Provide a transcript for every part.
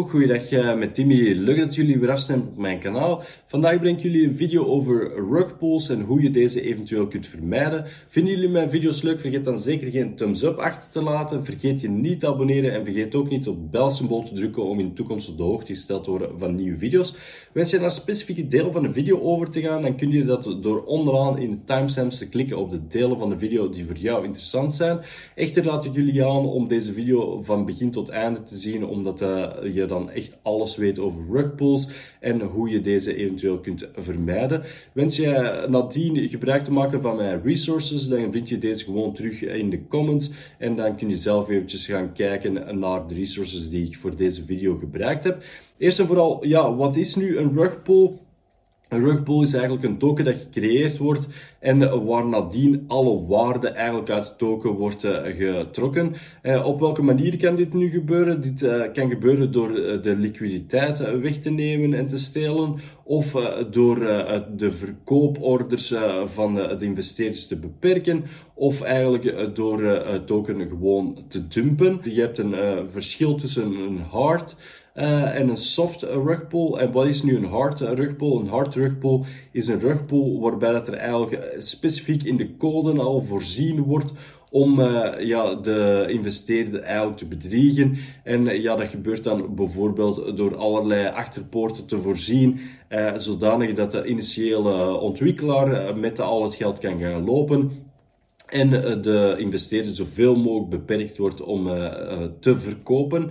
Hallo, goeiedag uh, met Timmy. Leuk dat jullie weer afstemmen op mijn kanaal. Vandaag breng ik jullie een video over rugpulls en hoe je deze eventueel kunt vermijden. Vinden jullie mijn video's leuk? Vergeet dan zeker geen thumbs up achter te laten. Vergeet je niet te abonneren en vergeet ook niet op het belsymbool te drukken om in de toekomst op de hoogte gesteld te worden van nieuwe video's. Wens je naar een specifieke deel van de video over te gaan, dan kun je dat door onderaan in de timestamps te klikken op de delen van de video die voor jou interessant zijn. Echter raad ik jullie aan om deze video van begin tot einde te zien, omdat uh, je dan echt alles weet over rugpulls en hoe je deze eventueel kunt vermijden. Wens je nadien gebruik te maken van mijn resources, dan vind je deze gewoon terug in de comments en dan kun je zelf eventjes gaan kijken naar de resources die ik voor deze video gebruikt heb. Eerst en vooral, ja, wat is nu een rugpull? Een rugpull is eigenlijk een token dat gecreëerd wordt en waar nadien alle waarde eigenlijk uit token wordt uh, getrokken. Uh, op welke manier kan dit nu gebeuren? Dit uh, kan gebeuren door de liquiditeit weg te nemen en te stelen of door de verkooporders van de investeerders te beperken of eigenlijk door token gewoon te dumpen. Je hebt een verschil tussen een hard uh, en een soft rugpull. En wat is nu een hard rugpull? Een hard rugpull is een rugpull waarbij dat er eigenlijk specifiek in de code al voorzien wordt om uh, ja, de investeerder eigenlijk te bedriegen. En ja, dat gebeurt dan bijvoorbeeld door allerlei achterpoorten te voorzien, uh, zodanig dat de initiële ontwikkelaar met al het geld kan gaan lopen en eh, de investeerder zoveel mogelijk beperkt wordt om uh, te verkopen.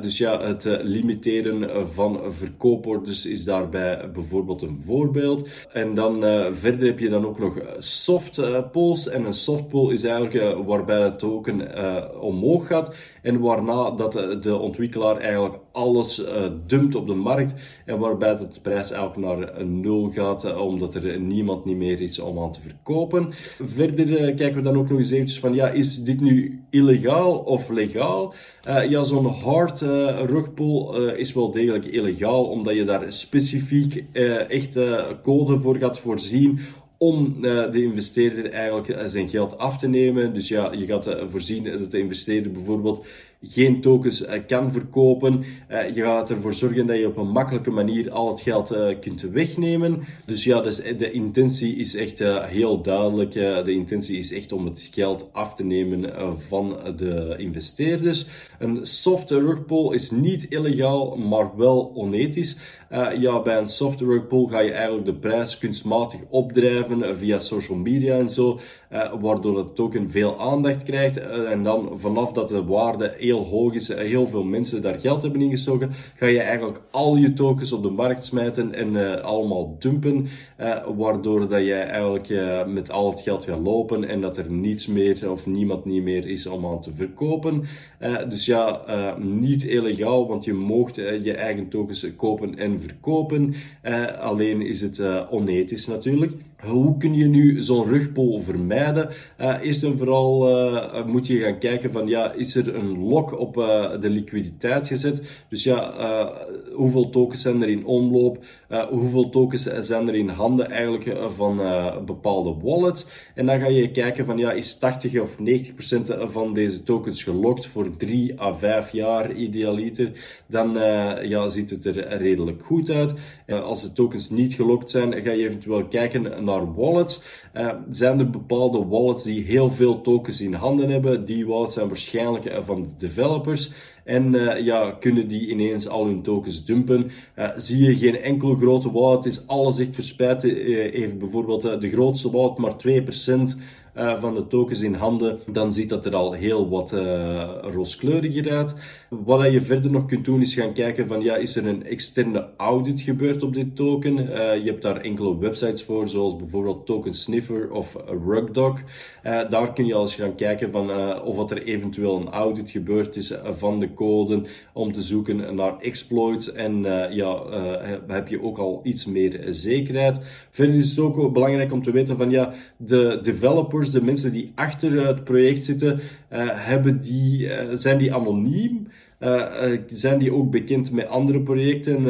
Dus ja, het limiteren van verkooporders is daarbij bijvoorbeeld een voorbeeld. En dan verder heb je dan ook nog soft pulls. En een soft pull is eigenlijk waarbij het token omhoog gaat en waarna dat de ontwikkelaar eigenlijk alles dumpt op de markt en waarbij de prijs eigenlijk naar nul gaat omdat er niemand niet meer is om aan te verkopen. Verder kijken we dan ook nog eens eventjes van, ja, is dit nu illegaal of legaal? Uh, ja, zo'n hard uh, rugpull uh, is wel degelijk illegaal, omdat je daar specifiek echt code voor gaat voorzien om uh, de investeerder eigenlijk zijn geld af te nemen. Dus ja, je gaat uh, voorzien dat de investeerder bijvoorbeeld geen tokens kan verkopen. je gaat ervoor zorgen dat je op een makkelijke manier al het geld kunt wegnemen. Dus ja, dus de intentie is echt heel duidelijk. de intentie is echt om het geld af te nemen van de investeerders. Een soft rug is niet illegaal, maar wel onethisch. ja, bij een soft rug ga je eigenlijk de prijs kunstmatig opdrijven via social media en zo, uh, waardoor het token veel aandacht krijgt. Uh, en dan vanaf dat de waarde heel hoog is, heel veel mensen daar geld hebben ingestoken, ga je eigenlijk al je tokens op de markt smijten en allemaal dumpen, waardoor dat jij eigenlijk met al het geld gaat lopen en dat er niets meer of niemand niet meer is om aan te verkopen. dus ja, niet illegaal, want je moogt je eigen tokens kopen en verkopen. alleen is het onethisch natuurlijk. Hoe kun je nu zo'n rugpol vermijden? Uh, eerst en vooral uh, moet je gaan kijken van ja, is er een lock op de liquiditeit gezet? Dus ja, hoeveel tokens zijn er in omloop? hoeveel tokens zijn er in handen eigenlijk van bepaalde wallets? En dan ga je kijken van ja, is 80 of 90 procent van deze tokens gelokt voor 3 à 5 jaar idealiter? Dan ja, ziet het er redelijk goed uit. als de tokens niet gelokt zijn, ga je eventueel kijken naar wallets. Uh, zijn er bepaalde wallets die heel veel tokens in handen hebben? Die wallets zijn waarschijnlijk uh, van de developers. En uh, ja, kunnen die ineens al hun tokens dumpen? zie je geen enkele grote wallet, is alles echt verspreid. heeft bijvoorbeeld de grootste wallet maar 2% uh, van de tokens in handen, dan ziet dat er al heel wat uh, uit. Wat je verder nog kunt doen is gaan kijken van ja, is er een externe audit gebeurd op dit token? Uh, je hebt daar enkele websites voor, zoals bijvoorbeeld Token Sniffer of Rugdog. daar kun je al eens gaan kijken van of er eventueel een audit gebeurd is van de om te zoeken naar exploits en ja, heb je ook al iets meer zekerheid. Verder is het ook belangrijk om te weten van ja, de developers de mensen die achter het project zitten, uh, hebben die, uh, zijn die anoniem? Uh, zijn die ook bekend met andere projecten?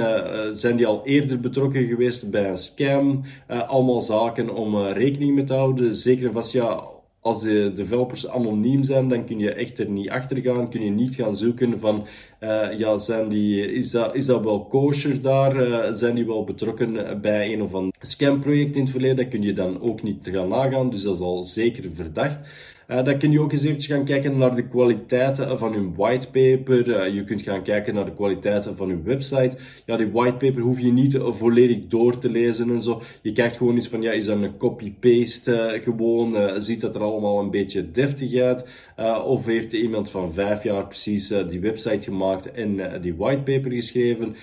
zijn die al eerder betrokken geweest bij een scam? allemaal zaken om rekening mee te houden. Zeker vast ja, als de developers anoniem zijn, dan kun je echt er niet achter gaan. Kun je niet gaan zoeken van, uh, ja, zijn die, is, dat, is dat wel kosher daar? Uh, zijn die wel betrokken bij een of ander scamproject in het verleden? Dat kun je dan ook niet gaan nagaan, dus dat is al zeker verdacht. Uh, dan kun je ook eens eventjes gaan kijken naar de kwaliteiten van hun whitepaper. Uh, je kunt gaan kijken naar de kwaliteiten van hun website. Ja, die whitepaper hoef je niet volledig door te lezen en zo. Je kijkt gewoon eens van, ja, is dat een copy-paste uh, gewoon? ziet dat er allemaal een beetje deftig uit? of heeft iemand van vijf jaar precies die website gemaakt en die whitepaper geschreven?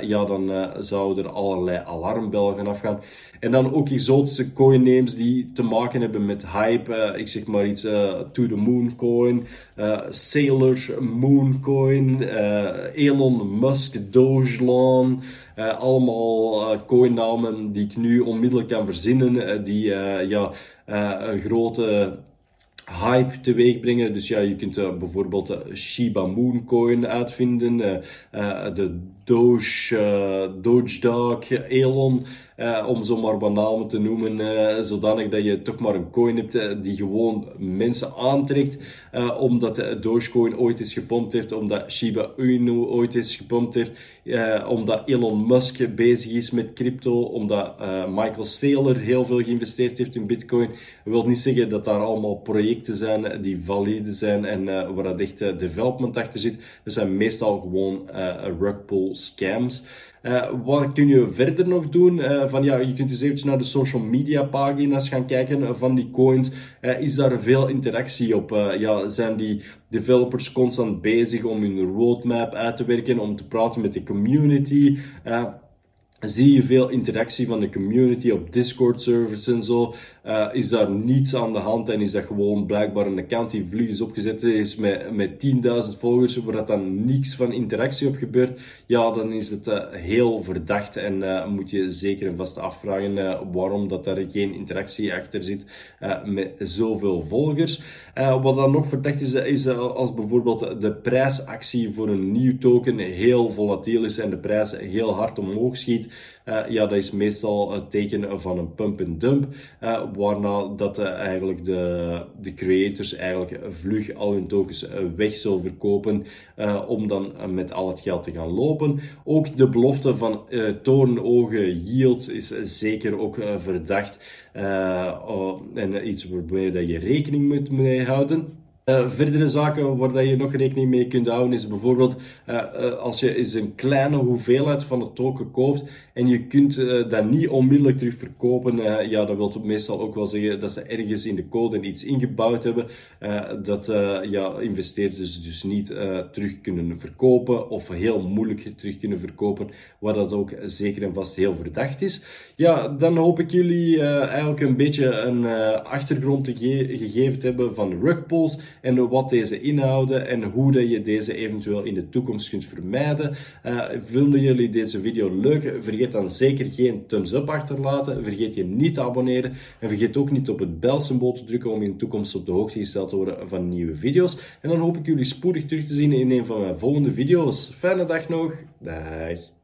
ja, dan zouden er allerlei alarmbellen gaan afgaan. En dan ook exotische coin names die te maken hebben met hype. ik zeg maar iets To The Moon Coin, uh, Sailor Moon Coin, uh, Elon Musk Dogelan. allemaal coinnamen die ik nu onmiddellijk kan verzinnen, die ja, een grote hype teweeg brengen. Dus ja, je kunt bijvoorbeeld de Shiba Moon coin uitvinden, de Doge, Doge Dog, Elon. Uh, om zomaar wat namen te noemen, uh, zodanig dat je toch maar een coin hebt uh, die gewoon mensen aantrekt, omdat Dogecoin ooit is gepompt heeft, omdat Shiba Inu ooit is gepompt heeft, omdat Elon Musk bezig is met crypto, omdat Michael Saylor heel veel geïnvesteerd heeft in Bitcoin. Dat wil niet zeggen dat daar allemaal projecten zijn die valide zijn en waar dat echt development achter zit. Dat zijn meestal gewoon rug pull scams. Uh, wat kun je verder nog doen? Uh, van, ja, je kunt eens eventjes naar de social media pagina's gaan kijken van die coins. Uh, is daar veel interactie op? ja, zijn die developers constant bezig om hun roadmap uit te werken, om te praten met de community? Zie je veel interactie van de community op Discord servers en zo. Uh, is daar niets aan de hand en is dat gewoon blijkbaar een account die vlug is opgezet is met, met 10.000 volgers, waar dat dan niets van interactie op gebeurt, ja, dan is het uh, heel verdacht en uh, moet je zeker en vast afvragen waarom dat daar geen interactie achter zit met zoveel volgers. wat dan nog verdacht is, is als bijvoorbeeld de prijsactie voor een nieuw token heel volatiel is en de prijs heel hard omhoog schiet. Ja, dat is meestal het teken van een pump and dump waarna dat uh, eigenlijk de, de creators eigenlijk vlug al hun tokens eh, weg zullen verkopen om dan met al het geld te gaan lopen. Ook de belofte van uh, toornogen yield is zeker ook verdacht oh, en iets dat je rekening moet mee houden. Uh, verdere zaken waar dat je nog rekening mee kunt houden is bijvoorbeeld uh, uh, als je eens een kleine hoeveelheid van het token koopt en je kunt dat niet onmiddellijk terug verkopen, ja, dat wil meestal ook wel zeggen dat ze ergens in de code iets ingebouwd hebben dat ja, investeerders dus niet terug kunnen verkopen of heel moeilijk terug kunnen verkopen, wat dat ook zeker en vast heel verdacht is. Ja, dan hoop ik jullie eigenlijk een beetje een achtergrond te ge gegeven te hebben van rugpulls en wat deze inhouden en hoe dat je deze eventueel in de toekomst kunt vermijden. Uh, vonden jullie deze video leuk? Vergeet dan zeker geen thumbs up achterlaten. Vergeet je niet te abonneren. En vergeet ook niet op het belsymbool te drukken om in de toekomst op de hoogte gesteld te worden van nieuwe video's. En dan hoop ik jullie spoedig terug te zien in een van mijn volgende video's. Fijne dag nog. Dag.